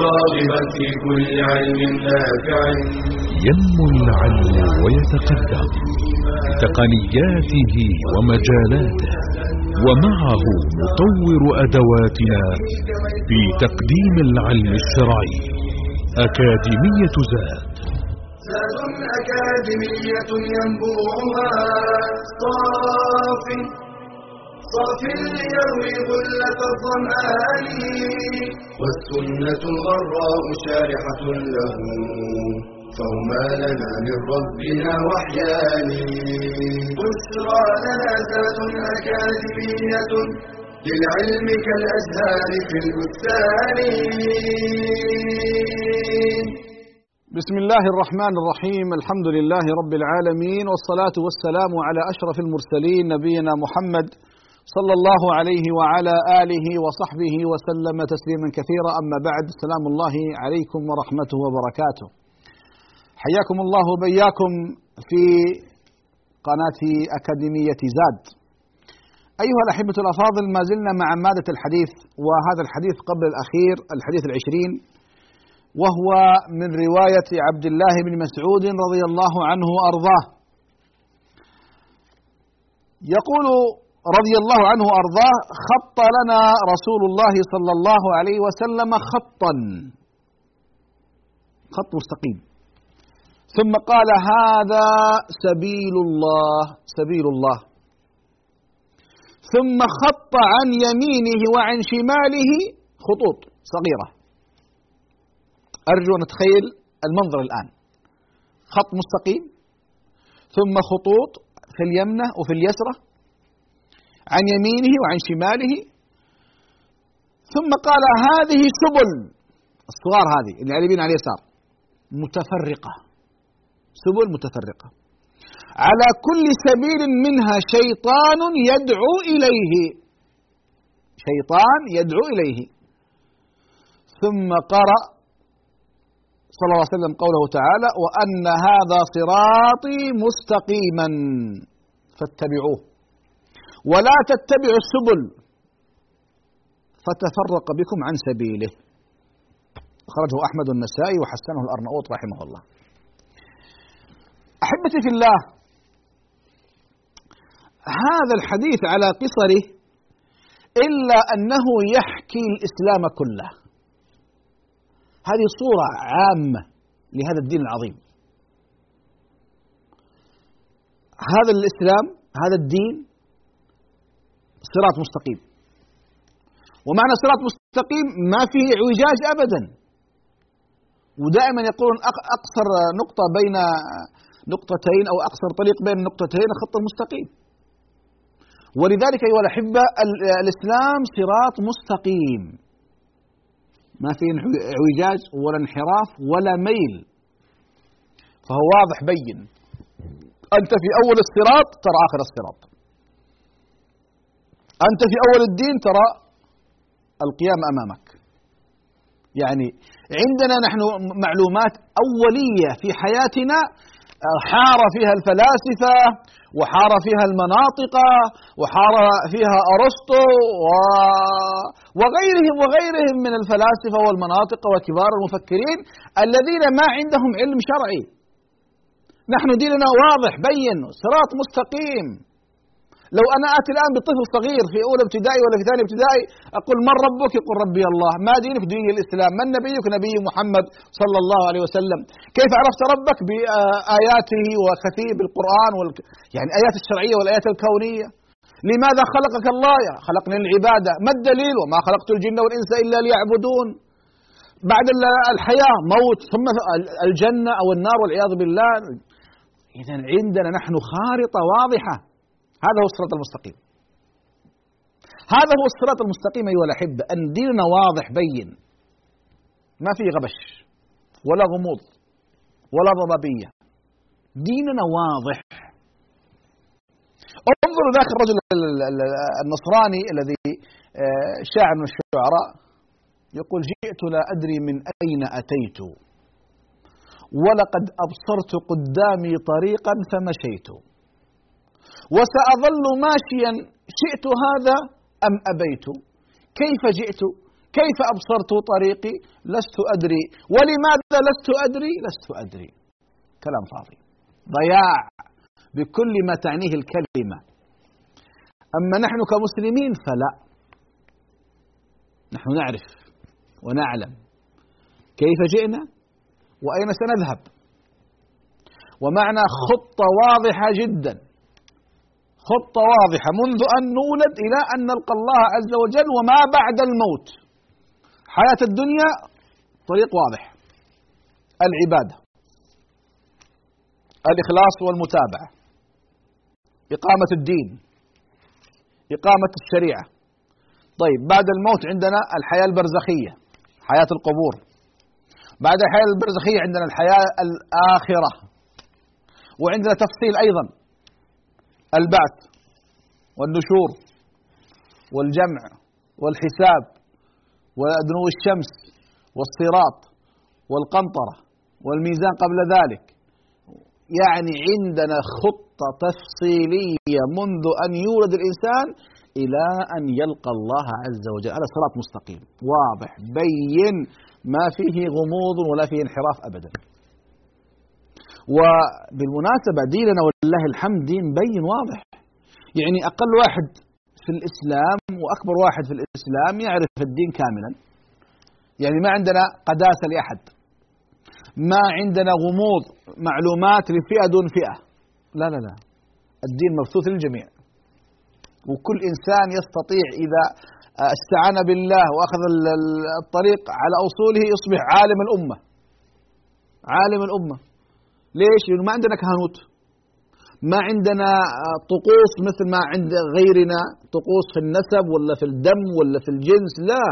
راغبا في كل علم نافع. ينمو العلم ويتقدم بتقنياته ومجالاته ومعه نطور أدواتنا في تقديم العلم الشرعي. أكاديمية زاد. زاد أكاديمية ينبوعها. صاف. صاف ليروي غلة الظمآن والسنة الغراء شارحة له فهما لنا من ربنا وحيان. بشرى لنا زاد أكاديمية للعلم كالأزهار في البستان. بسم الله الرحمن الرحيم الحمد لله رب العالمين والصلاة والسلام على أشرف المرسلين نبينا محمد صلى الله عليه وعلى آله وصحبه وسلم تسليما كثيرا. أما بعد سلام الله عليكم ورحمته وبركاته. حياكم الله وبياكم في قناة أكاديمية زاد. أيها الأحبة الأفاضل ما زلنا مع مادة الحديث وهذا الحديث قبل الأخير الحديث العشرين وهو من رواية عبد الله بن مسعود رضي الله عنه وأرضاه. يقول رضي الله عنه وأرضاه خط لنا رسول الله صلى الله عليه وسلم خطا. خط مستقيم. ثم قال هذا سبيل الله. سبيل الله. ثم خط عن يمينه وعن شماله خطوط صغيرة. أرجو أن أتخيل المنظر الآن. خط مستقيم ثم خطوط في اليمنة وفي اليسرة عن يمينه وعن شماله. ثم قال هذه سبل الصغار هذه اللي على اليمين على اليسار متفرقة. سبل متفرقة. على كل سبيل منها شيطان يدعو إليه. شيطان يدعو إليه. ثم قرأ صلى الله عليه وسلم قوله تعالى وأن هذا صراطي مستقيما فاتبعوه. ولا تتبعوا السبل. فتفرق بكم عن سبيله. أخرجه أحمد النسائي وحسنه الأرناؤوط رحمه الله. أحبتي في الله هذا الحديث على قصره إلا أنه يحكي الإسلام كله. هذه صورة عامة لهذا الدين العظيم. هذا الإسلام هذا الدين صراط مستقيم. ومعنى صراط مستقيم ما فيه اعوجاج أبدا. ودائما يقولون أقصر نقطة بين نقطتين أو أقصر طريق بين النقطتين الخط المستقيم. ولذلك أيها الأحبة الإسلام صراط مستقيم. ما في اعوجاج ولا انحراف ولا ميل فهو واضح بين أنت في أول الصراط ترى آخر الصراط أنت في أول الدين ترى القيام أمامك. يعني عندنا نحن معلومات أولية في حياتنا حار فيها الفلاسفة وحار فيها المناطق وحار فيها أرسطو وغيرهم وغيرهم من الفلاسفة والمناطق وكبار المفكرين الذين ما عندهم علم شرعي. نحن ديننا واضح بين صراط مستقيم. لو أنا آتي الآن بطفل صغير في أولى ابتدائي ولا في ثاني ابتدائي أقول من ربك؟ يقول ربي الله. ما دينك؟ دين الإسلام. من نبيك؟ نبي محمد صلى الله عليه وسلم. كيف عرفت ربك؟ بآياته وكثير بالقرآن وال... يعني آيات الشرعية والآيات الكونية. لماذا خلقك الله؟ خلقني للعبادة. ما الدليل؟ وما خلقت الجن والإنس إلا ليعبدون. بعد الحياة موت ثم الجنة أو النار والعياذ بالله. إذا عندنا نحن خارطة واضحة. هذا هو الصراط المستقيم. هذا هو الصراط المستقيم أيها الأحبة. أن ديننا واضح بين. ما فيه غبش ولا غموض ولا ضبابية. ديننا واضح. انظروا ذاك الرجل النصراني الذي شاعر من الشعراء. يقول جئت لا أدري من أين أتيت ولقد أبصرت قدامي طريقا فمشيت. وسأظل ماشيا شئت هذا أم أبيت؟ كيف جئت؟ كيف أبصرت طريقي؟ لست أدري. ولماذا لست أدري؟ لست أدري. كلام فاضي. ضياع بكل ما تعنيه الكلمة. أما نحن كمسلمين فلا. نحن نعرف ونعلم كيف جئنا وأين سنذهب. ومعنا خطة واضحة جدا. خطة واضحة. منذ أن نولد إلى أن نلقى الله عز وجل وما بعد الموت. حياة الدنيا طريق واضح. العبادة. الإخلاص والمتابعة. إقامة الدين. إقامة الشريعة. طيب بعد الموت عندنا الحياة البرزخية. حياة القبور. بعد الحياة البرزخية عندنا الحياة الآخرة. وعندنا تفصيل أيضا. البعث والنشور والجمع والحساب ودنو الشمس والصراط والقنطرة والميزان قبل ذلك. يعني عندنا خطة تفصيلية منذ أن يولد الإنسان إلى أن يلقى الله عز وجل على صراط مستقيم. واضح بين ما فيه غموض ولا فيه انحراف أبدا. وبالمناسبة ديننا ولله الحمد دين بين واضح. يعني أقل واحد في الإسلام وأكبر واحد في الإسلام يعرف الدين كاملا. يعني ما عندنا قداسة لأحد. ما عندنا غموض معلومات لفئة دون فئة. لا لا لا. الدين مبثوث للجميع. وكل إنسان يستطيع إذا استعان بالله وأخذ الطريق على أصوله يصبح عالم الأمة. عالم الأمة. ليش؟ لأنه ما عندنا كهنوت. ما عندنا طقوس مثل ما عند غيرنا طقوس في النسب ولا في الدم ولا في الجنس لا.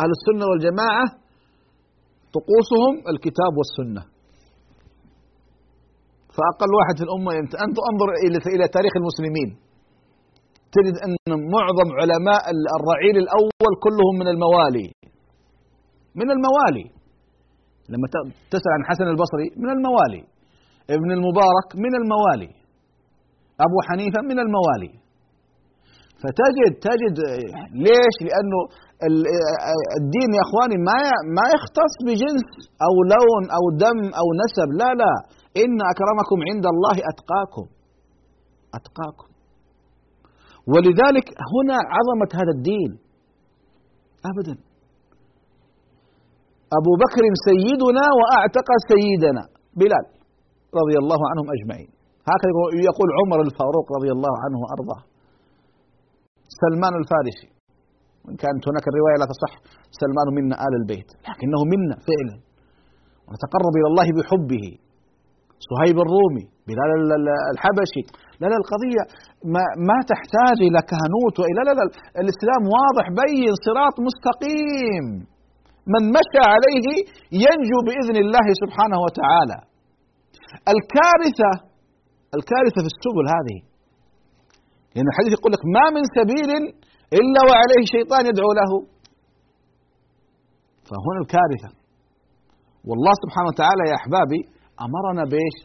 أهل السنة والجماعة طقوسهم الكتاب والسنة. فأقل واحد في الأمة أنت أنظر إلى تاريخ المسلمين. تجد أن معظم علماء الرعيل الأول كلهم من الموالي. من الموالي. لما تسأل عن حسن البصري من الموالي. ابن المبارك من الموالي. أبو حنيفة من الموالي. فتجد تجد ليش؟ لأنه الدين يا إخواني ما ما يختص بجنس أو لون أو دم أو نسب. لا لا. إن أكرمكم عند الله أتقاكم. أتقاكم. ولذلك هنا عظمة هذا الدين. ابدا. أبو بكر سيدنا وأعتق سيدنا بلال رضي الله عنهم أجمعين. هكذا يقول عمر الفاروق رضي الله عنه وأرضاه. سلمان الفارسي. وإن كانت هناك الرواية لا تصح سلمان منا آل البيت لكنه منا فعلا. ونتقرب إلى الله بحبه. صهيب الرومي بلال الحبشي. لا لا القضية ما, ما تحتاج إلى كهنوت وإلى لا لا الإسلام واضح بين صراط مستقيم. من مشى عليه ينجو بإذن الله سبحانه وتعالى. الكارثة الكارثة في السبل هذه. لأن الحديث يقول لك ما من سبيل إلا وعليه شيطان يدعو له. فهنا الكارثة. والله سبحانه وتعالى يا أحبابي أمرنا بإيش؟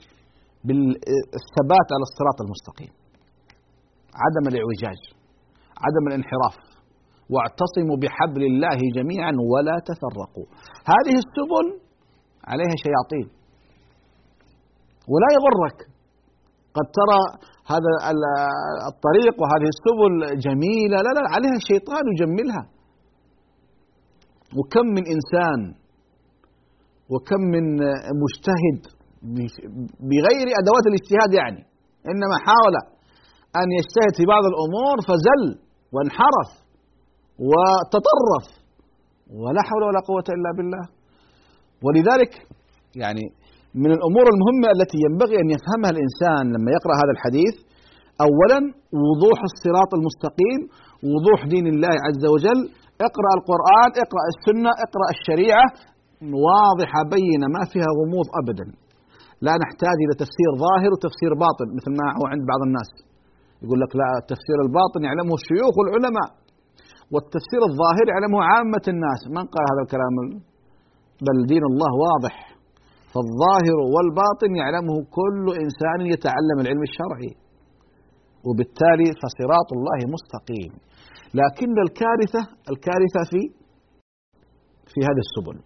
بالثبات على الصراط المستقيم. عدم الاعوجاج عدم الانحراف. واعتصموا بحبل الله جميعا ولا تفرقوا. هذه السبل عليها شياطين. ولا يغرك. قد ترى هذا الطريق وهذه السبل جميلة. لا لا عليها الشيطان يجملها. وكم من إنسان وكم من مجتهد بغير أدوات الاجتهاد يعني إنما حاول أن يجتهد في بعض الأمور فزل وانحرف. وتطرف. ولا حول ولا قوة إلا بالله. ولذلك يعني من الأمور المهمة التي ينبغي أن يفهمها الإنسان لما يقرأ هذا الحديث اولا وضوح الصراط المستقيم وضوح دين الله عز وجل. اقرأ القرآن اقرأ السنة اقرأ الشريعة. واضحه بينه ما فيها غموض ابدا. لا نحتاج إلى تفسير ظاهر وتفسير باطن مثل ما هو عند بعض الناس. يقول لك لا التفسير الباطن يعلمه الشيوخ والعلماء. والتفسير الظاهر يعلمه عامة الناس. من قال هذا الكلام؟ بل دين الله واضح. فالظاهر والباطن يعلمه كل إنسان يتعلم العلم الشرعي. وبالتالي فصراط الله مستقيم. لكن الكارثة الكارثة في في هذه السبل.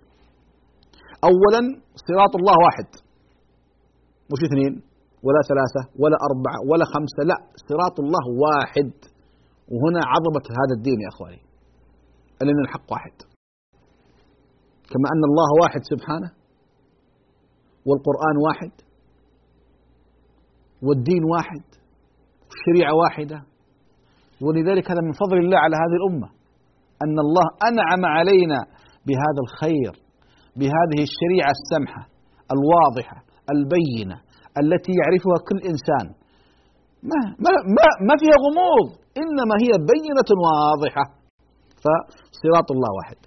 أولا صراط الله واحد. مش اثنين ولا ثلاثة ولا أربعة ولا خمسة لا. صراط الله واحد. وهنا عظمة هذا الدين يا أخواني أن الحق واحد. كما أن الله واحد سبحانه والقرآن واحد والدين واحد والشريعة واحدة. ولذلك هذا من فضل الله على هذه الأمة أن الله أنعم علينا بهذا الخير بهذه الشريعة السمحة الواضحة البينة التي يعرفها كل إنسان. ما, ما, ما, ما فيها غموض. إنما هي بينة واضحة. فصراط الله واحد.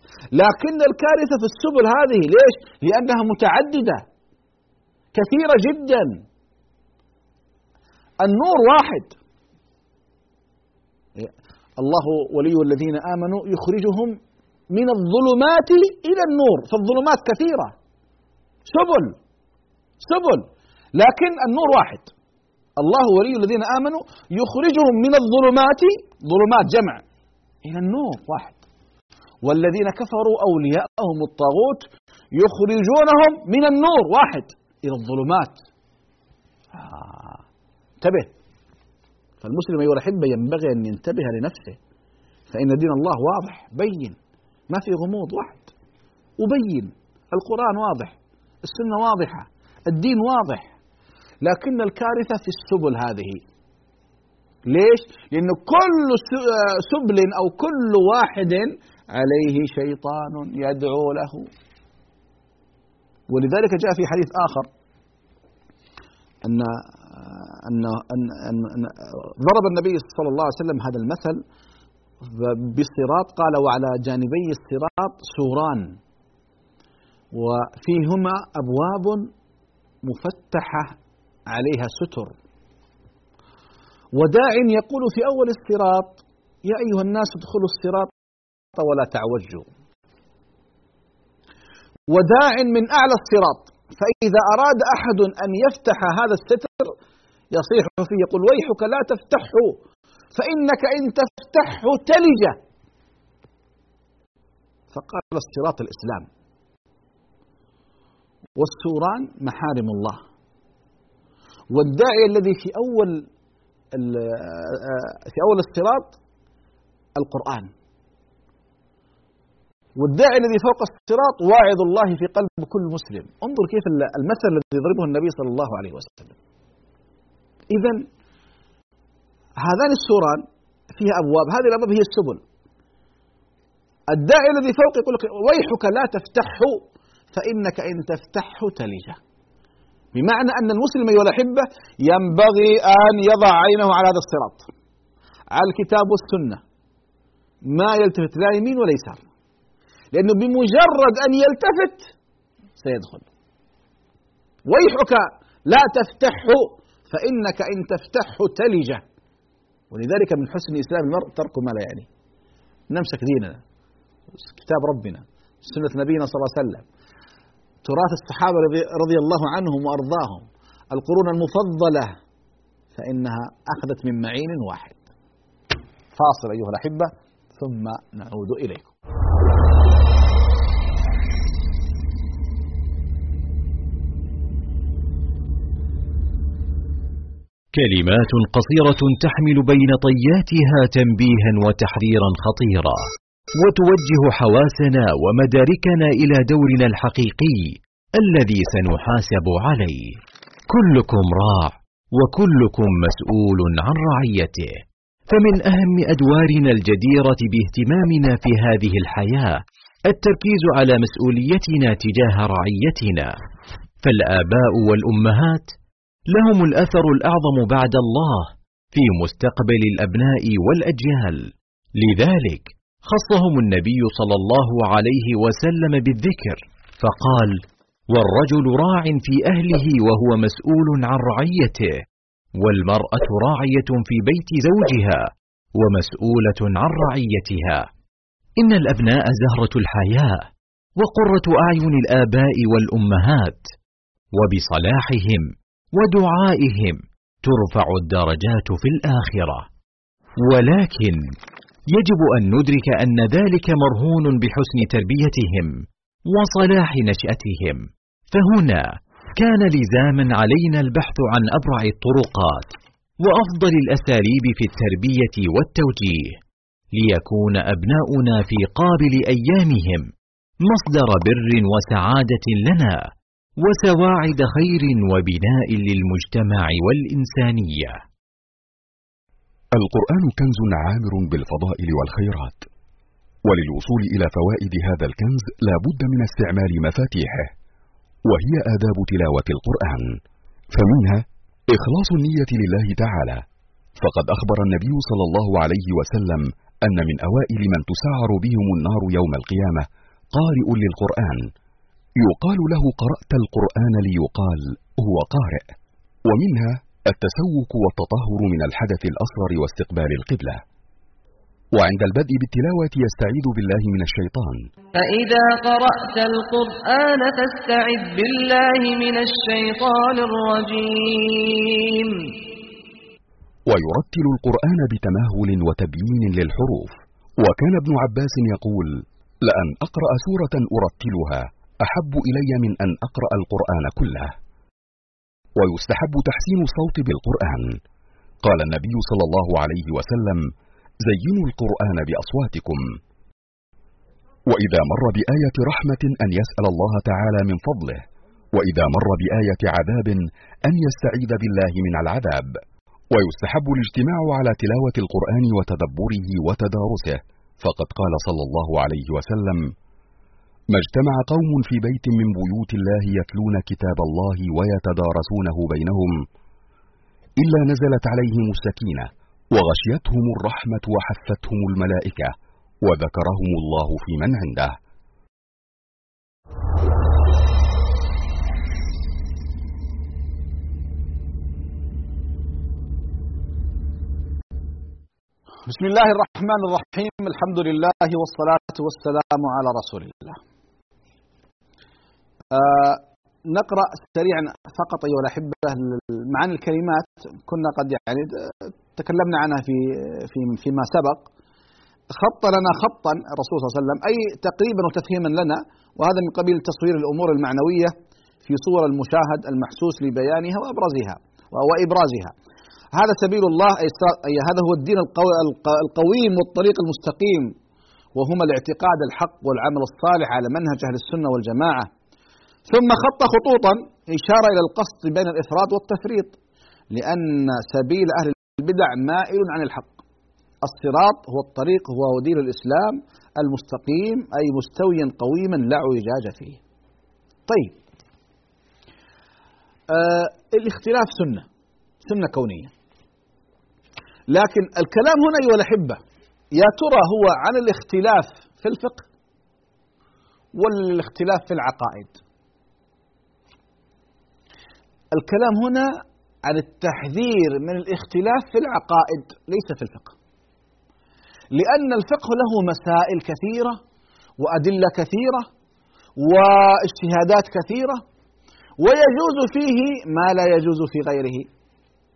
لكن الكارثة في السبل هذه ليش؟ لأنها متعددة. كثيرة جدا. النور واحد. الله ولي الذين آمنوا يخرجهم من الظلمات إلى النور. فالظلمات كثيرة. سبل. سبل. لكن النور واحد. الله ولي الذين آمنوا يخرجهم من الظلمات ظلمات جمع إلى النور واحد. والذين كفروا أولياءهم الطاغوت يخرجونهم من النور واحد إلى الظلمات. آه. انتبه. فالمسلم أيها الأحبة ينبغي أن ينتبه لنفسه فإن دين الله واضح بين. ما في غموض واحد. وبين القرآن واضح. السنة واضحة. الدين واضح. لكن الكارثة في السبل هذه ليش؟ لأن كل سبل أو كل واحد عليه شيطان يدعو له ولذلك جاء في حديث آخر أن أن أن, أن, أن ضرب النبي صلى الله عليه وسلم هذا المثل بالصراط قال وعلى جانبي الصراط سوران وفيهما أبواب مفتحة عليها ستر. وداع يقول في أول الصراط يا أيها الناس ادخلوا الصراط ولا تعوجوا. وداع من أعلى الصراط فإذا أراد أحد أن يفتح هذا الستر يصيح فيه يقول ويحك لا تفتحه فإنك إن تفتحه تلج. فقال الصراط الإسلام والسوران محارم الله. والداعي الذي في أول في أول الصراط القرآن. والداعي الذي فوق الصراط واعظ الله في قلب كل مسلم. انظر كيف المثل الذي يضربه النبي صلى الله عليه وسلم. إذا هذان السوران فيها أبواب. هذه الأبواب هي السبل. الداعي الذي فوق يقول لك ويحك لا تفتحه فإنك إن تفتحه تلجه بمعنى أن المسلم أيها الأحبة ينبغي أن يضع عينه على هذا الصراط. على الكتاب والسنة. ما يلتفت لا يمين ولا يسار. لأنه بمجرد أن يلتفت سيدخل. ويحك لا تفتحه فإنك إن تفتحه تلجه ولذلك من حسن إسلام المرء ترك ما لا يعني. نمسك ديننا. كتاب ربنا. سنة نبينا صلى الله عليه وسلم. تراث الصحابة رضي الله عنهم وأرضاهم. القرون المفضلة فإنها أخذت من معين واحد. فاصل أيها الأحبة ثم نعود إليكم. كلمات قصيرة تحمل بين طياتها تنبيها وتحذيرا خطيرا. وتوجه حواسنا ومداركنا إلى دورنا الحقيقي الذي سنحاسب عليه. كلكم راع وكلكم مسؤول عن رعيته. فمن أهم أدوارنا الجديرة باهتمامنا في هذه الحياة التركيز على مسؤوليتنا تجاه رعيتنا. فالآباء والأمهات لهم الأثر الأعظم بعد الله في مستقبل الأبناء والأجيال. لذلك خصهم النبي صلى الله عليه وسلم بالذكر فقال والرجل راع في أهله وهو مسؤول عن رعيته والمرأة راعية في بيت زوجها ومسؤولة عن رعيتها. إن الأبناء زهرة الحياة وقرة أعين الآباء والأمهات وبصلاحهم ودعائهم ترفع الدرجات في الآخرة. ولكن يجب أن ندرك أن ذلك مرهون بحسن تربيتهم وصلاح نشأتهم. فهنا كان لزاما علينا البحث عن أبرع الطرقات وأفضل الأساليب في التربية والتوجيه ليكون أبناؤنا في قابل أيامهم مصدر بر وسعادة لنا وسواعد خير وبناء للمجتمع والإنسانية. القرآن كنز عامر بالفضائل والخيرات. وللوصول إلى فوائد هذا الكنز لا بد من استعمال مفاتيحه وهي آداب تلاوة القرآن. فمنها إخلاص النية لله تعالى. فقد أخبر النبي صلى الله عليه وسلم أن من أوائل من تسعر بهم النار يوم القيامة قارئ للقرآن. يقال له قرأت القرآن ليقال هو قارئ. ومنها التسوك والتطهر من الحدث الأصغر واستقبال القبلة. وعند البدء بالتلاوة يستعيذ بالله من الشيطان. فإذا قرأت القرآن فاستعذ بالله من الشيطان الرجيم. ويرتل القرآن بتمهل وتبيين للحروف. وكان ابن عباس يقول لأن أقرأ سورة أرتلها أحب إلي من أن أقرأ القرآن كله. ويستحب تحسين الصوت بالقرآن. قال النبي صلى الله عليه وسلم زينوا القرآن بأصواتكم. وإذا مر بآية رحمة أن يسأل الله تعالى من فضله وإذا مر بآية عذاب أن يستعيذ بالله من العذاب. ويستحب الاجتماع على تلاوة القرآن وتدبره وتدارسه. فقد قال صلى الله عليه وسلم ما اجتمع قوم في بيت من بيوت الله يتلون كتاب الله ويتدارسونه بينهم إلا نزلت عليهم السكينة وغشيتهم الرحمة وحفتهم الملائكة وذكرهم الله في من عنده. بسم الله الرحمن الرحيم الحمد لله والصلاة والسلام على رسول الله. آه نقرأ سريعا فقط أيها الأحبة معاني الكلمات كنا قد يعني تكلمنا عنها في في فيما سبق. خط لنا خطا الرسول صلى الله عليه وسلم أي تقريبا وتفهيما لنا وهذا من قبيل تصوير الأمور المعنوية في صور المشاهد المحسوس لبيانها وأبرزها وإبرازها. هذا سبيل الله أي هذا هو الدين القويم والطريق المستقيم وهما الاعتقاد الحق والعمل الصالح على منهج أهل السنة والجماعة. ثم خط خطوطا إشارة إلى القصد بين الإفراد والتفريط لأن سبيل أهل البدع مائل عن الحق. الصراط هو الطريق هو دين الإسلام المستقيم أي مستويا قويما لا اعوجاج فيه. طيب. آه الاختلاف سنة سنة كونية. لكن الكلام هنا أيها الأحبة يا ترى هو عن الاختلاف في الفقه ولا الاختلاف في العقائد؟ الكلام هنا عن التحذير من الاختلاف في العقائد ليس في الفقه. لأن الفقه له مسائل كثيرة وأدلة كثيرة واجتهادات كثيرة ويجوز فيه ما لا يجوز في غيره.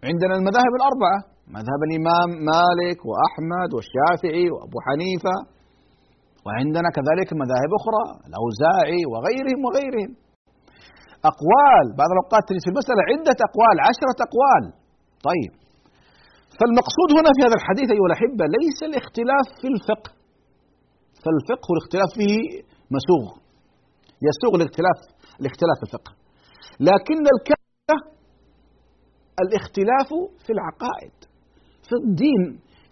عندنا المذاهب الأربعة مذهب الإمام مالك وأحمد والشافعي وأبو حنيفة وعندنا كذلك مذاهب أخرى الأوزاعي وغيرهم وغيرهم. أقوال. بعض الأوقات في المسألة عدة أقوال عشرة أقوال. طيب. فالمقصود هنا في هذا الحديث أيها الأحبة ليس الاختلاف في الفقه. فالفقه الاختلاف فيه مسوغ. يسوغ الاختلاف الاختلاف في الفقه. لكن الكلمة الاختلاف في العقائد في الدين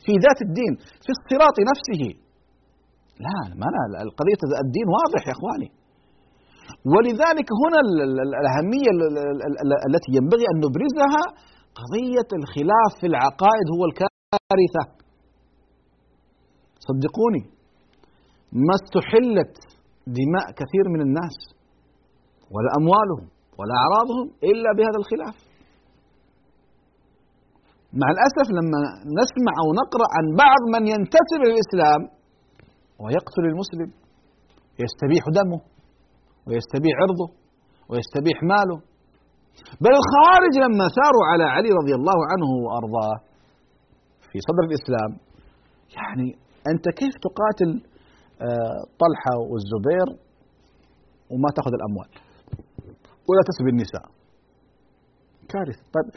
في ذات الدين في الصراط نفسه. لا ما لا القضية الدين واضح يا إخواني. ولذلك هنا الأهمية التي ينبغي أن نبرزها قضية الخلاف في العقائد هو الكارثة. صدقوني ما استحلت دماء كثير من الناس ولا أموالهم ولا أعراضهم إلا بهذا الخلاف. مع الأسف لما نسمع أو نقرأ عن بعض من ينتسب للإسلام ويقتل المسلم يستبيح دمه. ويستبيح عرضه ويستبيح ماله. بل الخوارج لما ثاروا على علي رضي الله عنه وأرضاه في صدر الإسلام يعني أنت كيف تقاتل آه، طلحة والزبير وما تأخذ الأموال ولا تسبي النساء؟ كارثة. طيب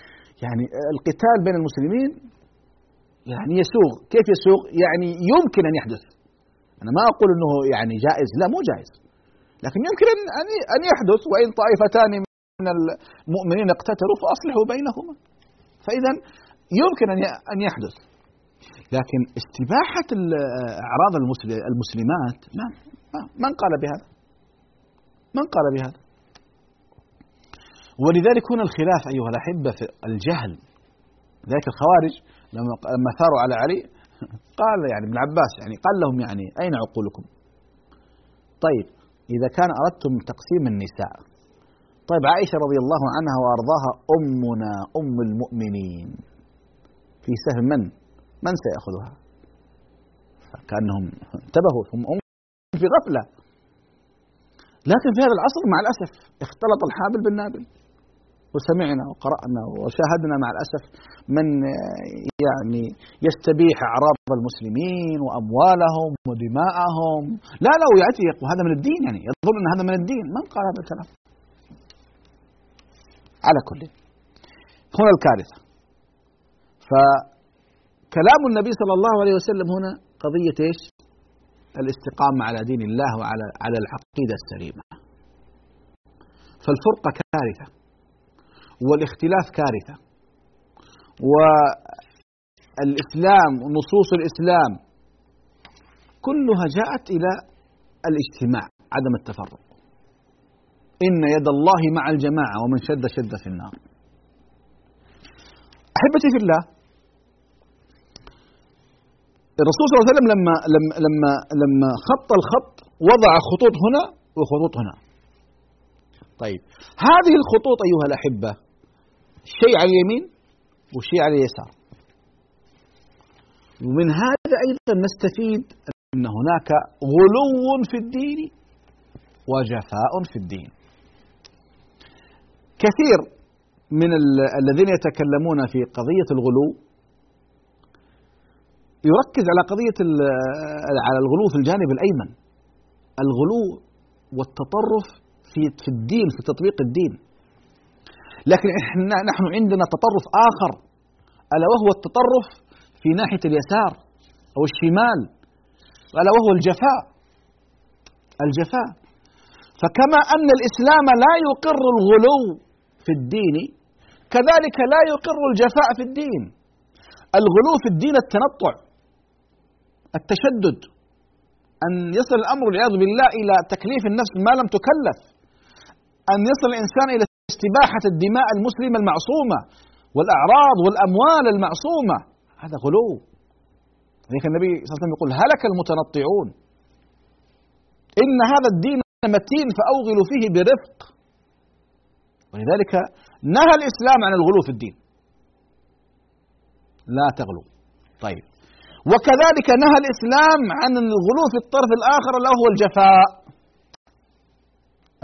يعني القتال بين المسلمين يعني يسوغ. كيف يسوغ؟ يعني يمكن أن يحدث. أنا ما أقول أنه يعني جائز لا مو جائز. لكن يمكن أن أن يحدث وإن طائفتان من المؤمنين اقتتلوا فأصلحوا بينهما. فإذا يمكن أن يحدث. لكن استباحة أعراض المسلمات ما من قال بهذا؟ من قال بهذا؟ ولذلك هنا الخلاف أيها الأحبة في الجهل. ذلك الخوارج لما ثاروا على علي قال يعني ابن عباس يعني قال لهم يعني أين عقولكم؟ طيب إذا كان أردتم تقسيم النساء. طيب عائشة رضي الله عنها وأرضاها أمنا أم المؤمنين. في سهم من؟ من سيأخذها؟ فكأنهم انتبهوا هم أم في غفلة. لكن في هذا العصر مع الأسف اختلط الحابل بالنابل. وسمعنا وقرأنا وشاهدنا مع الأسف من يعني يستبيح أعراض المسلمين وأموالهم ودماءهم. لا لا ويأتي يقول هذا من الدين يعني. يظن أن هذا من الدين. من قال هذا الكلام؟ على كل. هنا الكارثة. فكلام النبي صلى الله عليه وسلم هنا قضية إيش؟ الاستقامة على دين الله وعلى على العقيدة السليمة. فالفرقة كارثة. والاختلاف كارثة. والإسلام ونصوص الإسلام كلها جاءت إلى الاجتماع عدم التفرق. إن يد الله مع الجماعة ومن شد شد في النار. أحبتي في الله الرسول صلى الله عليه وسلم لما لما لما لما خط الخط وضع خطوط هنا وخطوط هنا. طيب هذه الخطوط أيها الأحبة شيء على اليمين وشيء على اليسار. ومن هذا أيضا نستفيد أن هناك غلو في الدين وجفاء في الدين. كثير من الذين يتكلمون في قضية الغلو يركز على قضية على الغلو في الجانب الأيمن الغلو والتطرف في الدين في تطبيق الدين لكن إحنا نحن عندنا تطرف آخر ألا وهو التطرف في ناحية اليسار أو الشمال ألا وهو الجفاء الجفاء. فكما أن الإسلام لا يقر الغلو في الدين كذلك لا يقر الجفاء في الدين. الغلو في الدين التنطع التشدد أن يصل الأمر والعياذ بالله إلى تكليف النفس ما لم تكلف أن يصل الإنسان إلى استباحة الدماء المسلمة المعصومة والأعراض والأموال المعصومة. هذا غلو. لذلك النبي صلى الله عليه وسلم يقول هلك المتنطعون. إن هذا الدين متين فأوغلوا فيه برفق. ولذلك نهى الإسلام عن الغلو في الدين. لا تغلو. طيب. وكذلك نهى الإسلام عن الغلو في الطرف الآخر اللي هو الجفاء.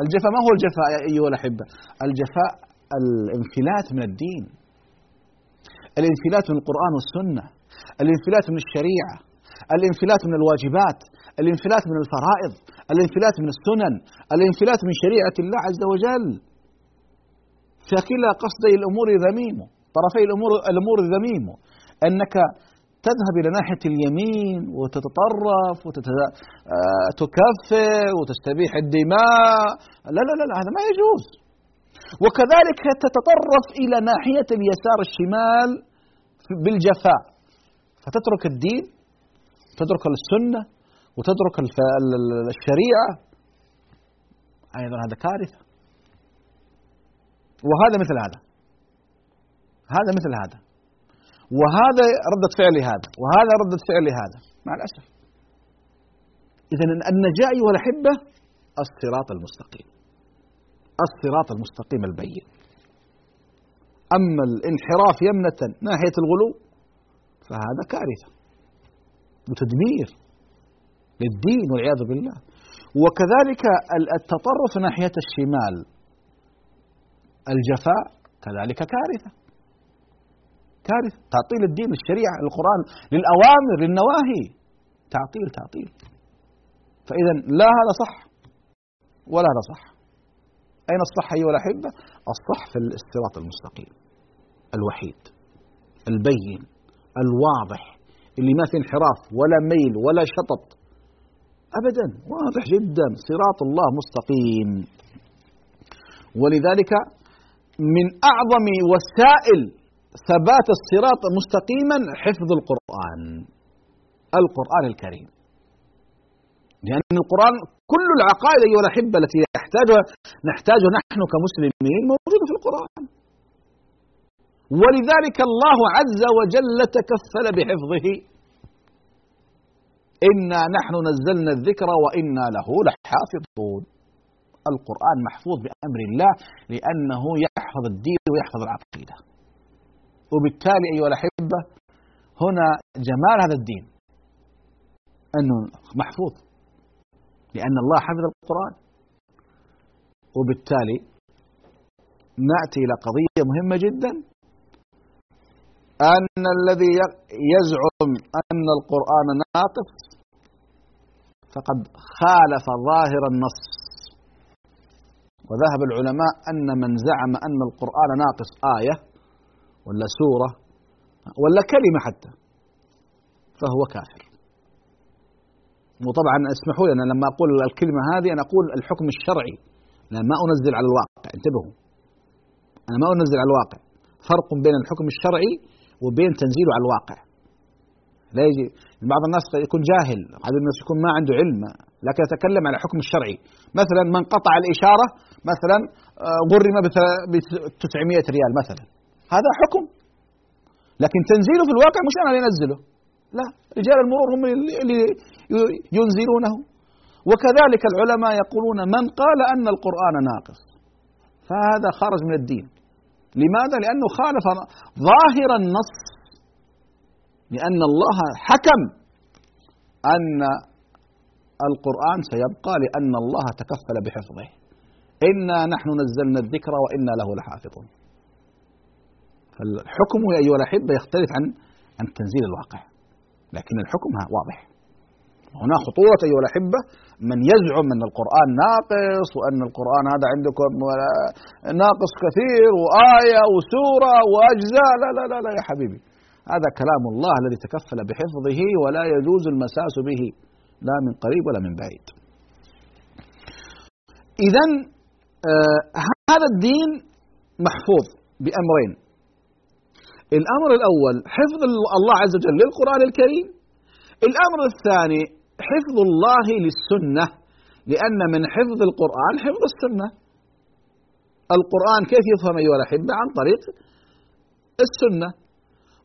الجفاء ما هو الجفاء يا أيها الأحبة؟ الجفاء الانفلات من الدين. الانفلات من القرآن والسنة. الانفلات من الشريعة. الانفلات من الواجبات. الانفلات من الفرائض. الانفلات من السنن. الانفلات من شريعة الله عز وجل. فكلا قصدي الأمور ذميم طرفي الأمور الأمور ذميم أنك تذهب إلى ناحية اليمين وتتطرف وتكفر وتستبيح الدماء. لا لا لا, لا هذا ما يجوز. وكذلك تتطرف إلى ناحية اليسار الشمال بالجفاء. فتترك الدين تترك السنة وتترك الشريعة. أيضا هذا كارثة. وهذا مثل هذا. هذا مثل هذا. وهذا ردة فعل هذا وهذا ردة فعل هذا. مع الأسف. إذا النجاة أيها الأحبة الصراط المستقيم. الصراط المستقيم البين. أما الانحراف يمنة ناحية الغلو فهذا كارثة. وتدمير للدين والعياذ بالله. وكذلك التطرف ناحية الشمال. الجفاء كذلك كارثة. كارثة تعطيل الدين الشريعة القرآن للأوامر للنواهي. تعطيل تعطيل. فإذا لا هذا صح ولا هذا صح. أين الصح أيها الأحبة؟ الصح في الصراط المستقيم. الوحيد البين الواضح. اللي ما في انحراف ولا ميل ولا شطط. أبدا واضح جدا. صراط الله مستقيم. ولذلك من أعظم وسائل ثبات الصراط مستقيما حفظ القرآن القرآن الكريم. لأن القرآن كل العقائد أيها الأحبة التي يحتاجها نحتاجها نحن كمسلمين موجودة في القرآن. ولذلك الله عز وجل تكفل بحفظه. إنا نحن نزلنا الذكر وإنا له لحافظون. القرآن محفوظ بأمر الله لأنه يحفظ الدين ويحفظ العقيدة. وبالتالي أيها الأحبة هنا جمال هذا الدين. أنه محفوظ. لأن الله حفظ القرآن. وبالتالي نأتي إلى قضية مهمة جدا. أن الذي يزعم أن القرآن ناقص فقد خالف ظاهر النص. وذهب العلماء أن من زعم أن القرآن ناقص آية ولا سورة ولا كلمة حتى فهو كافر. وطبعا اسمحوا لي أنا لما أقول الكلمة هذه أنا أقول الحكم الشرعي. أنا ما أنزل على الواقع انتبهوا. أنا ما أنزل على الواقع. فرق بين الحكم الشرعي وبين تنزيله على الواقع. لا يجي بعض الناس يكون جاهل بعض الناس يكون ما عنده علم لكن يتكلم على الحكم الشرعي. مثلا من قطع الإشارة مثلا آه، غرم ب 900 ريال مثلا. هذا حكم. لكن تنزيله في الواقع مش أنا اللي أنزله لا رجال المرور هم اللي ينزلونه. وكذلك العلماء يقولون من قال أن القرآن ناقص. فهذا خرج من الدين. لماذا؟ لأنه خالف ظاهر النص. لأن الله حكم أن القرآن سيبقى لأن الله تكفل بحفظه. إنا نحن نزلنا الذكر وإنا له لحافظون. فالحكم يا أيها الأحبة يختلف عن عن تنزيل الواقع. لكن الحكم واضح. هنا خطورة أيها الأحبة من يزعم أن القرآن ناقص وأن القرآن هذا عندكم ناقص كثير وآية وسورة وأجزاء. لا لا لا, لا يا حبيبي. هذا كلام الله الذي تكفل بحفظه ولا يجوز المساس به لا من قريب ولا من بعيد. إذا آه هذا الدين محفوظ بأمرين. الأمر الأول حفظ الله عز وجل للقرآن الكريم. الأمر الثاني حفظ الله للسنة لأن من حفظ القرآن حفظ السنة. القرآن كيف يفهم أيها الأحبة؟ عن طريق السنة.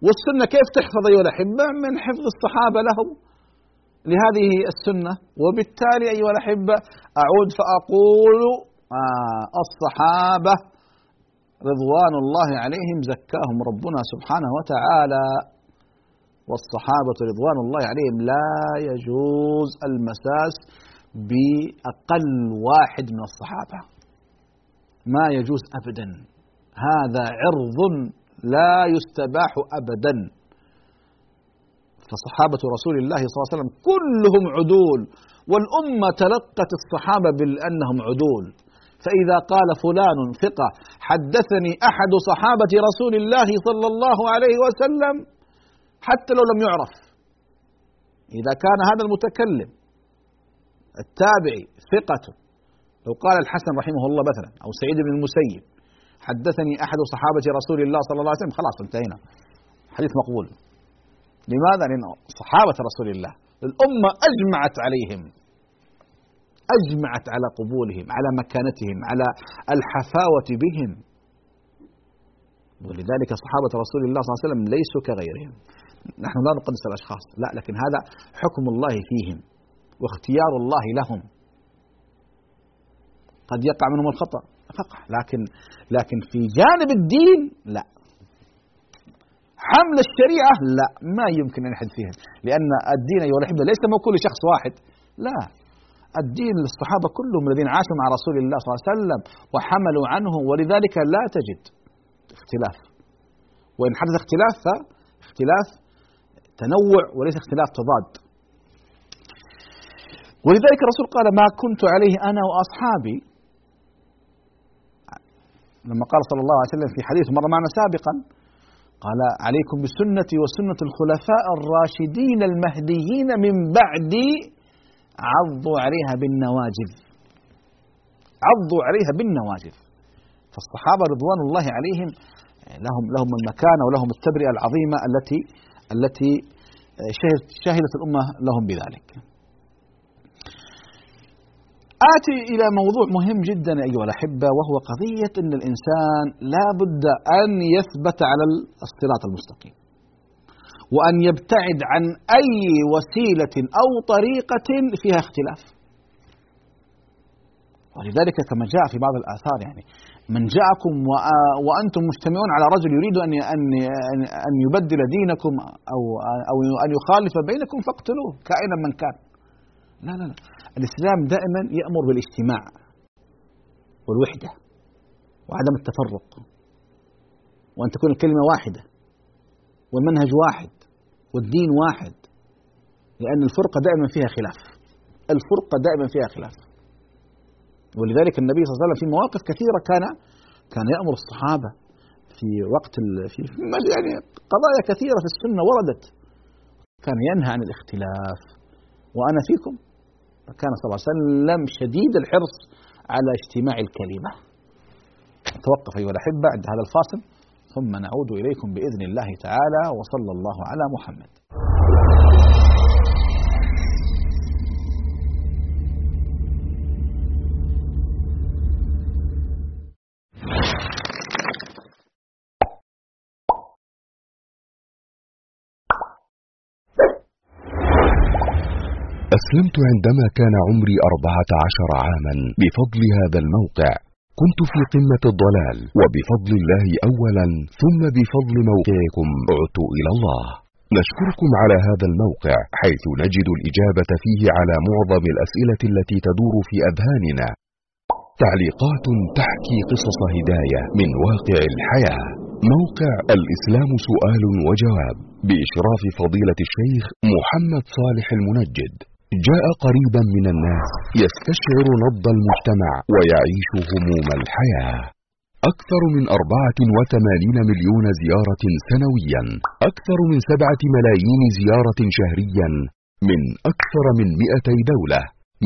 والسنة كيف تحفظ أيها الأحبة؟ من حفظ الصحابة لهم. لهذه السنة. وبالتالي أيها الأحبة أعود فأقول آه الصحابة رضوان الله عليهم زكاهم ربنا سبحانه وتعالى. والصحابة رضوان الله عليهم لا يجوز المساس بأقل واحد من الصحابة. ما يجوز أبدا. هذا عرض لا يستباح أبدا. فصحابة رسول الله صلى الله عليه وسلم كلهم عدول والأمة تلقت الصحابة بأنهم عدول. فإذا قال فلان ثقة حدثني أحد صحابة رسول الله صلى الله عليه وسلم حتى لو لم يعرف. إذا كان هذا المتكلم التابعي ثقة لو قال الحسن رحمه الله مثلا أو سعيد بن المسيب حدثني أحد صحابة رسول الله صلى الله عليه وسلم خلاص انتهينا. حديث مقبول. لماذا؟ لأن صحابة رسول الله الأمة أجمعت عليهم. أجمعت على قبولهم على مكانتهم على الحفاوة بهم. ولذلك صحابة رسول الله صلى الله عليه وسلم ليسوا كغيرهم. نحن لا نقدس الأشخاص لا لكن هذا حكم الله فيهم واختيار الله لهم. قد يقع منهم الخطأ فقع لكن لكن في جانب الدين لا. حمل الشريعة لا ما يمكن أن يحد فيها لأن الدين أيها الأحبة ليس موكول لشخص واحد لا. الدين للصحابة كلهم الذين عاشوا مع رسول الله صلى الله عليه وسلم وحملوا عنه ولذلك لا تجد اختلاف. وإن حدث اختلاف فاختلاف تنوع وليس اختلاف تضاد. ولذلك الرسول قال ما كنت عليه أنا وأصحابي. لما قال صلى الله عليه وسلم في حديث مر معنا سابقا قال عليكم بسنتي وسنة الخلفاء الراشدين المهديين من بعدي عضوا عليها بالنواجذ. عضوا عليها بالنواجذ. فالصحابة رضوان الله عليهم لهم لهم المكانة ولهم التبرئة العظيمة التي التي شهدت شهدت الأمة لهم بذلك. آتي إلى موضوع مهم جدا أيها الأحبة وهو قضية أن الإنسان لا بد أن يثبت على الصراط المستقيم. وأن يبتعد عن أي وسيلة أو طريقة فيها اختلاف. ولذلك كما جاء في بعض الآثار يعني من جاءكم وأنتم مجتمعون على رجل يريد أن أن أن يبدل دينكم أو أو أن يخالف بينكم فاقتلوه كائنا من كان. لا لا لا. الإسلام دائما يأمر بالاجتماع والوحدة وعدم التفرق وأن تكون الكلمة واحدة والمنهج واحد. والدين واحد لأن الفرقة دائما فيها خلاف. الفرقة دائما فيها خلاف. ولذلك النبي صلى الله عليه وسلم في مواقف كثيرة كان كان يأمر الصحابة في وقت في يعني قضايا كثيرة في السنة وردت. كان ينهى عن الاختلاف. وأنا فيكم. فكان صلى الله عليه وسلم شديد الحرص على اجتماع الكلمة. نتوقف أيها الأحبة عند هذا الفاصل. ثم نعود إليكم بإذن الله تعالى وصلى الله على محمد. أسلمت عندما كان عمري أربعة عشر عاما بفضل هذا الموقع. كنت في قمة الضلال. وبفضل الله أولا ثم بفضل موقعكم عدت إلى الله. نشكركم على هذا الموقع حيث نجد الإجابة فيه على معظم الأسئلة التي تدور في أذهاننا. تعليقات تحكي قصص هداية من واقع الحياة. موقع الإسلام سؤال وجواب بإشراف فضيلة الشيخ محمد صالح المنجد. جاء قريبا من الناس يستشعر نبض المجتمع ويعيش هموم الحياة. أكثر من أربعة وثمانين مليون زيارة سنويا. أكثر من سبعة ملايين زيارة شهريا. من أكثر من مئتي دولة.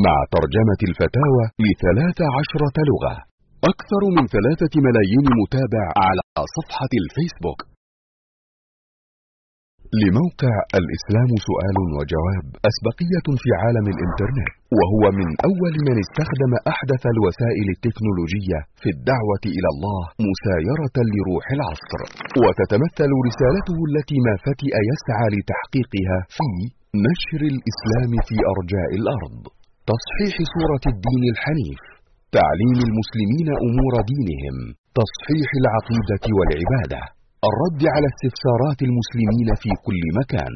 مع ترجمة الفتاوى لثلاث عشرة لغة. أكثر من ثلاثة ملايين متابع على صفحة الفيسبوك. لموقع الإسلام سؤال وجواب أسبقية في عالم الإنترنت وهو من أول من استخدم أحدث الوسائل التكنولوجية في الدعوة إلى الله مسايرة لروح العصر. وتتمثل رسالته التي ما فتئ يسعى لتحقيقها في نشر الإسلام في أرجاء الأرض. تصحيح صورة الدين الحنيف تعليم المسلمين أمور دينهم تصحيح العقيدة والعبادة. الرد على استفسارات المسلمين في كل مكان.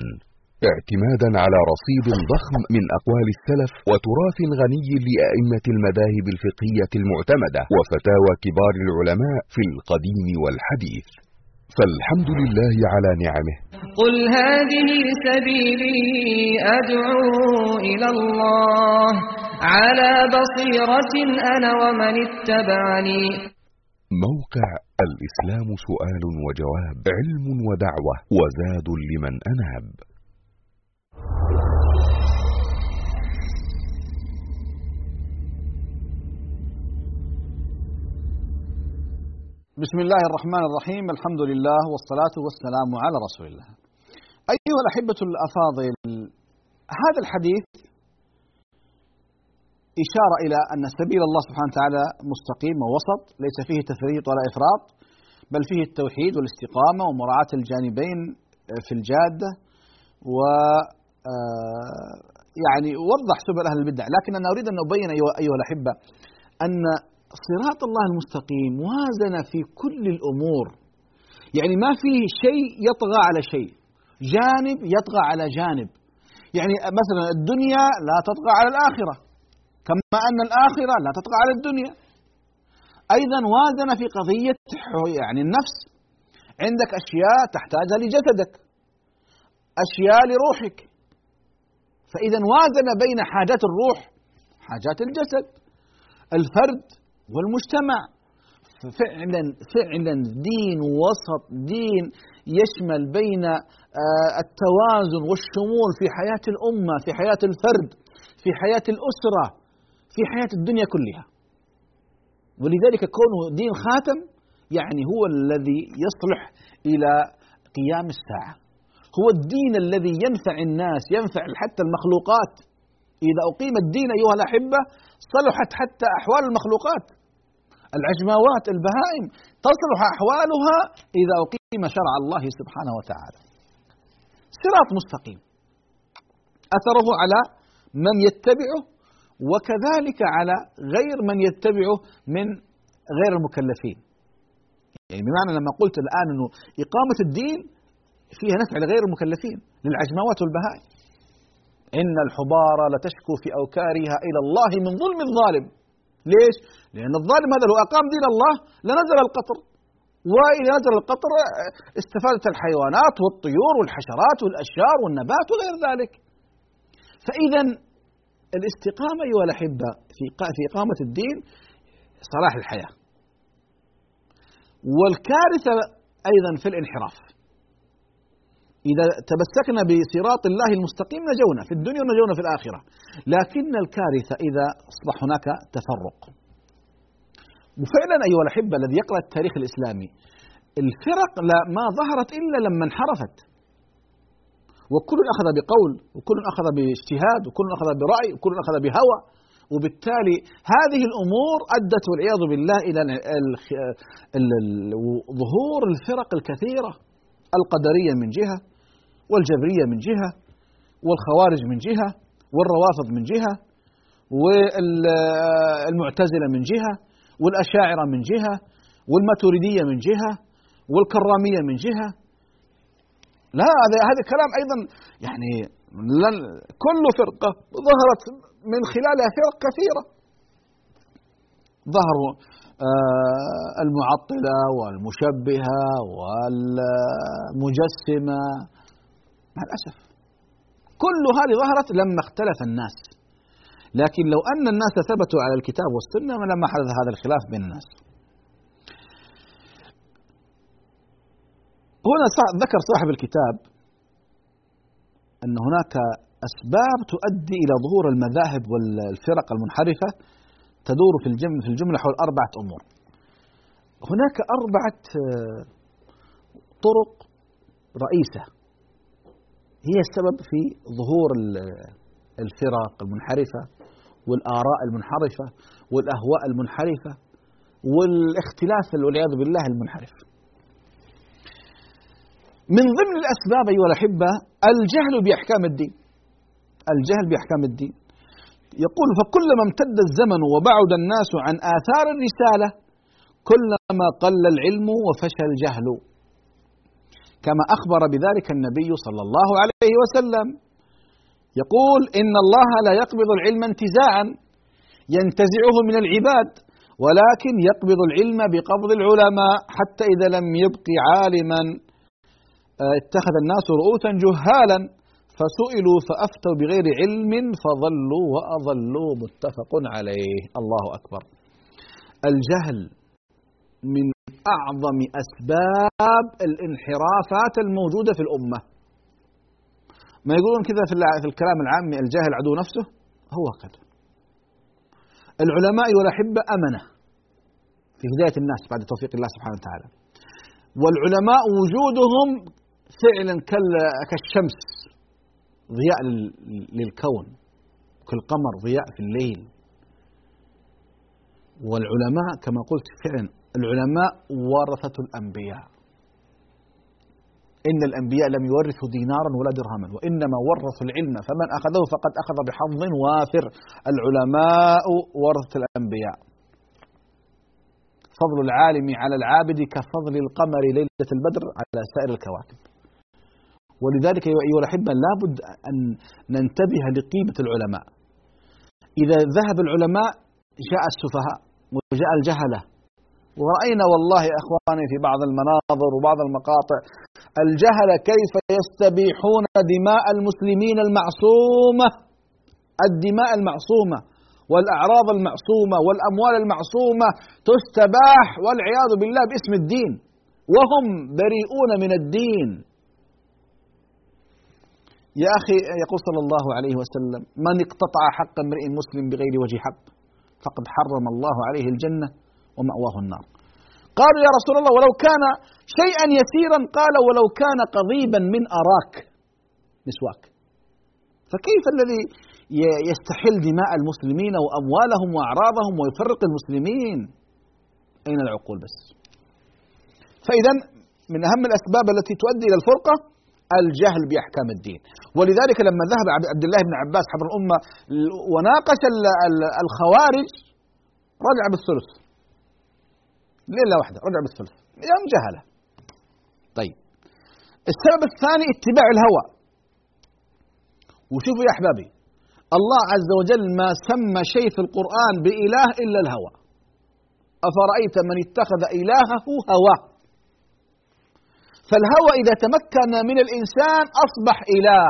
اعتمادا على رصيد ضخم من أقوال السلف وتراث غني لأئمة المذاهب الفقهية المعتمدة وفتاوى كبار العلماء في القديم والحديث. فالحمد لله على نعمه. قل هذه سبيلي أدعو إلى الله. على بصيرة أنا ومن اتبعني. موقع الإسلام سؤال وجواب علم ودعوة وزاد لمن أناب. بسم الله الرحمن الرحيم الحمد لله والصلاة والسلام على رسول الله. أيها الأحبة الأفاضل هذا الحديث إشارة إلى أن سبيل الله سبحانه وتعالى مستقيم ووسط ليس فيه تفريط ولا إفراط بل فيه التوحيد والاستقامة ومراعاة الجانبين في الجادة و يعني وضح سبل أهل البدع. لكن أنا أريد أن أبين أيها الأحبة أن صراط الله المستقيم وازن في كل الأمور. يعني ما فيه شيء يطغى على شيء. جانب يطغى على جانب. يعني مثلا الدنيا لا تطغى على الآخرة. كما أن الآخرة لا تطغى على الدنيا. أيضا وازن في قضية يعني النفس. عندك أشياء تحتاجها لجسدك. أشياء لروحك. فإذا وازن بين حاجات الروح حاجات الجسد الفرد والمجتمع. فعلا فعلا دين وسط دين يشمل بين آه، التوازن والشمول في حياة الأمة في حياة الفرد في حياة الأسرة. في حياة الدنيا كلها. ولذلك كونه دين خاتم يعني هو الذي يصلح إلى قيام الساعة. هو الدين الذي ينفع الناس ينفع حتى المخلوقات. إذا أقيم الدين أيها الأحبة صلحت حتى أحوال المخلوقات. العجماوات البهائم تصلح أحوالها إذا أقيم شرع الله سبحانه وتعالى. صراط مستقيم. أثره على من يتبعه وكذلك على غير من يتبعه من غير المكلفين. يعني بمعنى لما قلت الآن أنه إقامة الدين فيها نفع لغير المكلفين للعجماوات والبهائم. إن الحبار لتشكو في أوكارها إلى الله من ظلم الظالم. ليش؟ لأن الظالم هذا لو أقام دين الله لنزل القطر. وإذا نزل القطر استفادت الحيوانات والطيور والحشرات والأشجار والنبات وغير ذلك. فإذا الاستقامة أيها الأحبة في في إقامة الدين صلاح الحياة. والكارثة أيضا في الانحراف. إذا تمسكنا بصراط الله المستقيم نجونا في الدنيا ونجونا في الآخرة. لكن الكارثة إذا أصبح هناك تفرق. وفعلا أيها الأحبة الذي يقرأ التاريخ الإسلامي الفرق لا ما ظهرت إلا لما انحرفت. وكل أخذ بقول وكل أخذ باجتهاد وكل أخذ برأي وكل أخذ بهوى. وبالتالي هذه الأمور أدت والعياذ بالله إلى ظهور الفرق الكثيرة القدرية من جهة والجبرية من جهة والخوارج من جهة والروافض من جهة والمعتزلة من جهة والأشاعرة من جهة والماتوريدية من جهة والكرامية من جهة. لا هذا هذا كلام أيضا يعني كل فرقة ظهرت من خلالها فرق كثيرة. ظهروا آه، المعطلة والمشبهة والمجسمة. مع الأسف كل هذه ظهرت لما اختلف الناس. لكن لو أن الناس ثبتوا على الكتاب والسنة لما حدث هذا الخلاف بين الناس. هنا ذكر صاحب الكتاب أن هناك أسباب تؤدي إلى ظهور المذاهب والفرق المنحرفة تدور في الجملة, في الجملة حول أربعة أمور. هناك أربعة طرق رئيسة هي السبب في ظهور الفرق المنحرفة والآراء المنحرفة والأهواء المنحرفة والاختلاف والعياذ بالله المنحرف. من ضمن الأسباب أيها الأحبة الجهل بأحكام الدين. الجهل بأحكام الدين. يقول فكلما امتد الزمن وبعد الناس عن آثار الرسالة كلما قل العلم وفشى الجهل. كما أخبر بذلك النبي صلى الله عليه وسلم. يقول إن الله لا يقبض العلم انتزاعا ينتزعه من العباد ولكن يقبض العلم بقبض العلماء حتى إذا لم يبق عالما اتخذ الناس رؤوسا جهالا فسئلوا فأفتوا بغير علم فضلوا وأضلوا متفق عليه. الله أكبر. الجهل من أعظم أسباب الانحرافات الموجودة في الأمة. ما يقولون كذا في الكلام العامي الجاهل عدو نفسه؟ هو كذا. العلماء والأحبة أمنة. في هداية الناس بعد توفيق الله سبحانه وتعالى. والعلماء وجودهم فعلا كالشمس ضياء للكون كالقمر ضياء في الليل. والعلماء كما قلت فعلا العلماء ورثة الأنبياء. إن الأنبياء لم يورثوا دينارا ولا درهما وإنما ورثوا العلم فمن أخذه فقد أخذ بحظ وافر. العلماء ورثة الأنبياء. فضل العالم على العابد كفضل القمر ليلة البدر على سائر الكواكب. ولذلك أيها الأحبة لابد أن ننتبه لقيمة العلماء. إذا ذهب العلماء جاء السفهاء وجاء الجهلة. ورأينا والله أخواني في بعض المناظر وبعض المقاطع الجهل كيف يستبيحون دماء المسلمين المعصومة؟ الدماء المعصومة والأعراض المعصومة والأموال المعصومة تستباح والعياذ بالله باسم الدين. وهم بريئون من الدين. يا أخي يقول صلى الله عليه وسلم من اقتطع حق امرئ مسلم بغير وجه حق فقد حرم الله عليه الجنة ومأواه النار. قالوا يا رسول الله ولو كان شيئا يسيرا قال ولو كان قضيبا من أراك مسواك. فكيف الذي يستحل دماء المسلمين وأموالهم وأعراضهم ويفرق المسلمين؟ أين العقول بس؟ فإذا من أهم الأسباب التي تؤدي إلى الفرقة الجهل بأحكام الدين. ولذلك لما ذهب عبد الله بن عباس حبر الأمة وناقش الخوارج رجع بالثلث. ليلة واحدة رجع بالثلث. يوم جهله. طيب. السبب الثاني اتباع الهوى. وشوفوا يا أحبابي الله عز وجل ما سمى شيء في القرآن بإله إلا الهوى. أفرأيت من اتخذ إلهه هواه؟ فالهوى إذا تمكن من الإنسان أصبح إله.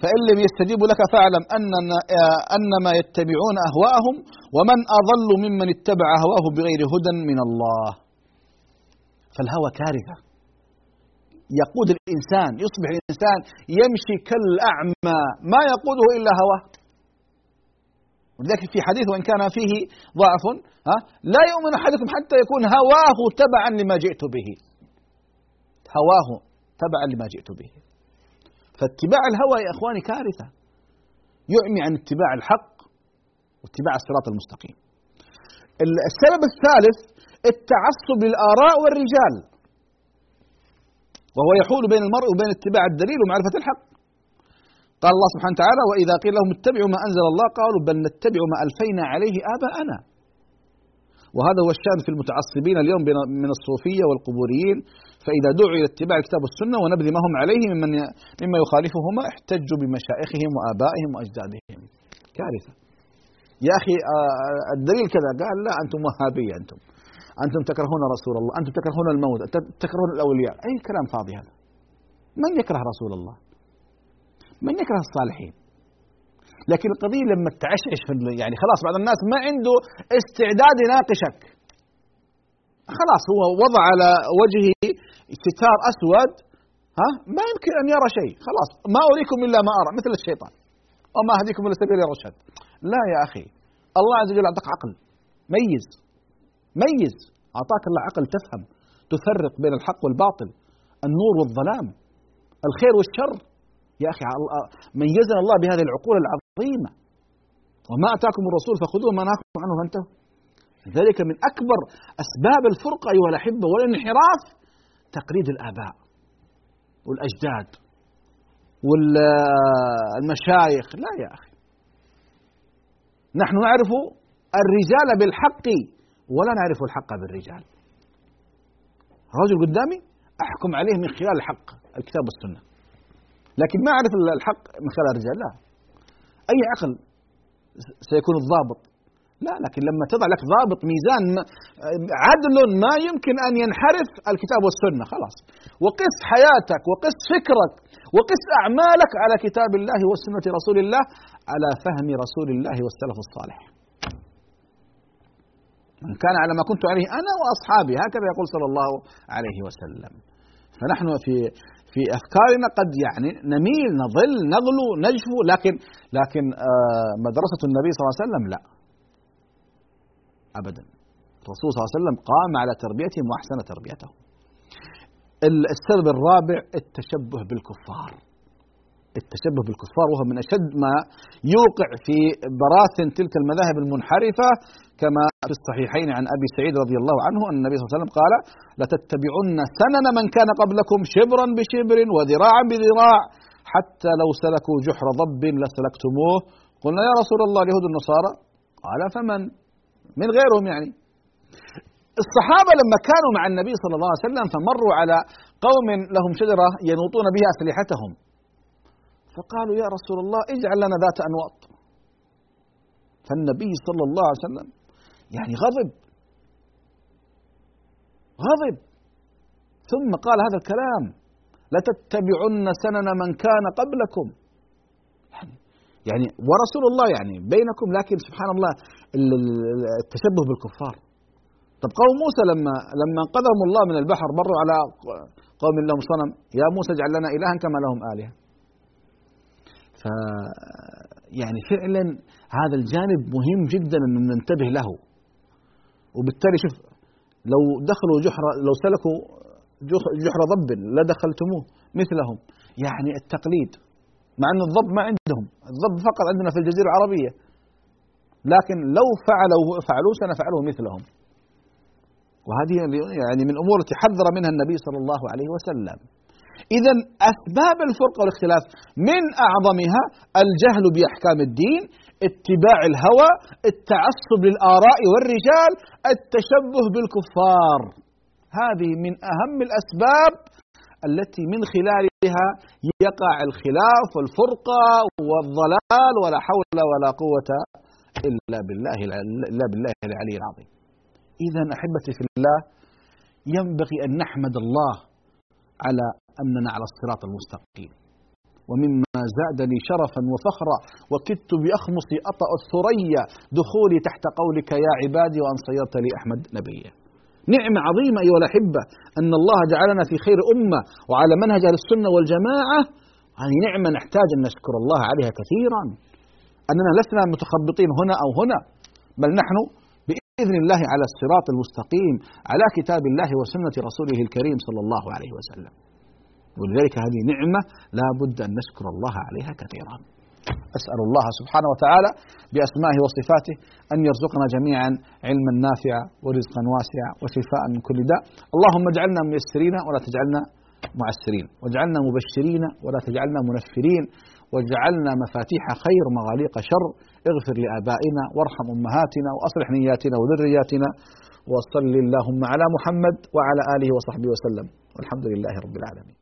فإن لم يستجيبوا لك فاعلم أننا أنما يتبعون أهواءهم ومن أضل ممن اتبع هواه بغير هدى من الله. فالهوى كارثة. يقود الإنسان يصبح الإنسان يمشي كالأعمى. ما يقوده إلا هواه. ولذلك في حديث وإن كان فيه ضعف ها لا يؤمن أحدكم حتى يكون هواه تبعا لما جئت به. هواه تبعا لما جئت به فاتباع الهوى يا إخواني كارثة يعمي عن اتباع الحق واتباع الصراط المستقيم. السبب الثالث التعصب للآراء والرجال وهو يحول بين المرء وبين اتباع الدليل ومعرفة الحق. قال الله سبحانه وتعالى: وإذا قيل لهم اتبعوا ما أنزل الله قالوا بل نتبع ما ألفينا عليه آباءنا. وهذا هو الشأن في المتعصبين اليوم من الصوفية والقبوريين. فإذا دعوا إلى اتباع الكتاب والسنة ونبذ ما هم عليه ممن مما يخالفهما احتجوا بمشائخهم وآبائهم وأجدادهم. كارثة يا أخي الدليل كذا. قال لا أنتم وهابية أنتم. أنتم تكرهون رسول الله أنتم تكرهون الموت تكرهون الأولياء. أي كلام فاضي هذا؟ من يكره رسول الله؟ من يكره الصالحين؟ لكن القضية لما تعشعش في يعني خلاص بعض الناس ما عنده استعداد يناقشك. خلاص هو وضع على وجهه ستار أسود ها؟ ما يمكن أن يرى شيء. خلاص ما أريكم إلا ما أرى مثل الشيطان. وما أهديكم الا سبيل الرشاد لا يا أخي الله عز وجل أعطاك عقل. ميز. ميز. أعطاك الله عقل تفهم تفرق بين الحق والباطل النور والظلام الخير والشر. يا أخي ميزنا الله بهذه العقول العظيمة. وما أتاكم الرسول فخذوه ما نهاكم عنه فانتهوا. لذلك من أكبر أسباب الفرقة أيها الأحبة والانحراف تقليد الآباء والأجداد والمشايخ لا يا أخي. نحن نعرف الرجال بالحق ولا نعرف الحق بالرجال. رجل قدامي أحكم عليه من خلال الحق الكتاب والسنة. لكن ما أعرف الحق من خلال الرجال لا. أي عقل سيكون الضابط؟ لا لكن لما تضع لك ضابط ميزان عدل ما يمكن أن ينحرف الكتاب والسنة خلاص. وقس حياتك وقس فكرك وقس أعمالك على كتاب الله وسنة رسول الله على فهم رسول الله والسلف الصالح. من كان على ما كنت عليه أنا وأصحابي هكذا يقول صلى الله عليه وسلم. فنحن في في أفكارنا قد يعني نميل نضل نغلو نجفو لكن لكن آه، مدرسة النبي صلى الله عليه وسلم لا. أبدا. الرسول صلى الله عليه وسلم قام على تربيتهم وأحسن تربيتهم. السبب الرابع التشبه بالكفار. التشبه بالكفار وهو من أشد ما يوقع في براثن تلك المذاهب المنحرفة كما في الصحيحين عن أبي سعيد رضي الله عنه أن النبي صلى الله عليه وسلم قال لتتبعن سنن من كان قبلكم شبرا بشبر وذراعا بذراع حتى لو سلكوا جحر ضب لسلكتموه. قلنا يا رسول الله اليهود النصارى قال فمن؟ من غيرهم يعني. الصحابة لما كانوا مع النبي صلى الله عليه وسلم فمروا على قوم لهم شجرة ينوطون بها أسلحتهم. فقالوا يا رسول الله اجعل لنا ذات أنواط. فالنبي صلى الله عليه وسلم يعني غضب. غضب. ثم قال هذا الكلام لتتبعن سنن من كان قبلكم. يعني يعني ورسول الله يعني بينكم لكن سبحان الله التشبه بالكفار. طب قوم موسى لما لما انقذهم الله من البحر مروا على قوم لهم صنم يا موسى اجعل لنا الها كما لهم آلهة. ف يعني فعلا هذا الجانب مهم جدا أن ننتبه له. وبالتالي شوف لو دخلوا جحر لو سلكوا جحر ضب لدخلتموه مثلهم. يعني التقليد مع أن الضب ما عندهم الضب فقط عندنا في الجزيرة العربية. لكن لو فعلوا فعلوا سنفعله مثلهم. وهذه يعني من الأمور التي حذر منها النبي صلى الله عليه وسلم. إذا أسباب الفرقة والاختلاف من أعظمها الجهل بأحكام الدين اتباع الهوى التعصب للآراء والرجال التشبه بالكفار هذه من أهم الأسباب التي من خلالها يقع الخلاف والفرقة والضلال ولا حول ولا قوة إلا بالله إلا بالله العلي العظيم. إذا أحبتي في الله ينبغي أن نحمد الله على أننا على الصراط المستقيم. ومما زادني شرفا وفخرا وكدت بأخمصي أطأ الثريا دخولي تحت قولك يا عبادي وأن صيرت لي أحمد نبيا. نعمة عظيمة أيها الأحبة أن الله جعلنا في خير أمة وعلى منهج أهل السنة والجماعة. هذه نعمة نحتاج أن نشكر الله عليها كثيرا. أننا لسنا متخبطين هنا أو هنا بل نحن بإذن الله على الصراط المستقيم على كتاب الله وسنة رسوله الكريم صلى الله عليه وسلم. ولذلك هذه نعمة لا بد أن نشكر الله عليها كثيرا. أسأل الله سبحانه وتعالى بأسمائه وصفاته أن يرزقنا جميعا علما نافعا ورزقا واسعا وشفاء من كل داء. اللهم اجعلنا ميسرين ولا تجعلنا معسرين. واجعلنا مبشرين ولا تجعلنا منفرين. واجعلنا مفاتيح خير مغاليق شر. اغفر لآبائنا وارحم أمهاتنا وأصلح نياتنا وذرياتنا. وصل اللهم على محمد وعلى آله وصحبه وسلم. والحمد لله رب العالمين.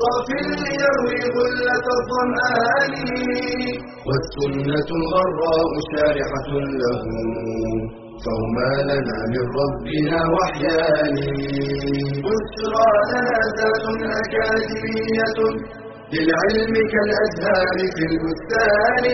صاف ليروي غلة الظمآن. والسنة الغراء شارحة له فهما لنا من ربنا وحيان. بشرى لنا ذات أكاديمية للعلم كالأزهار في البستان.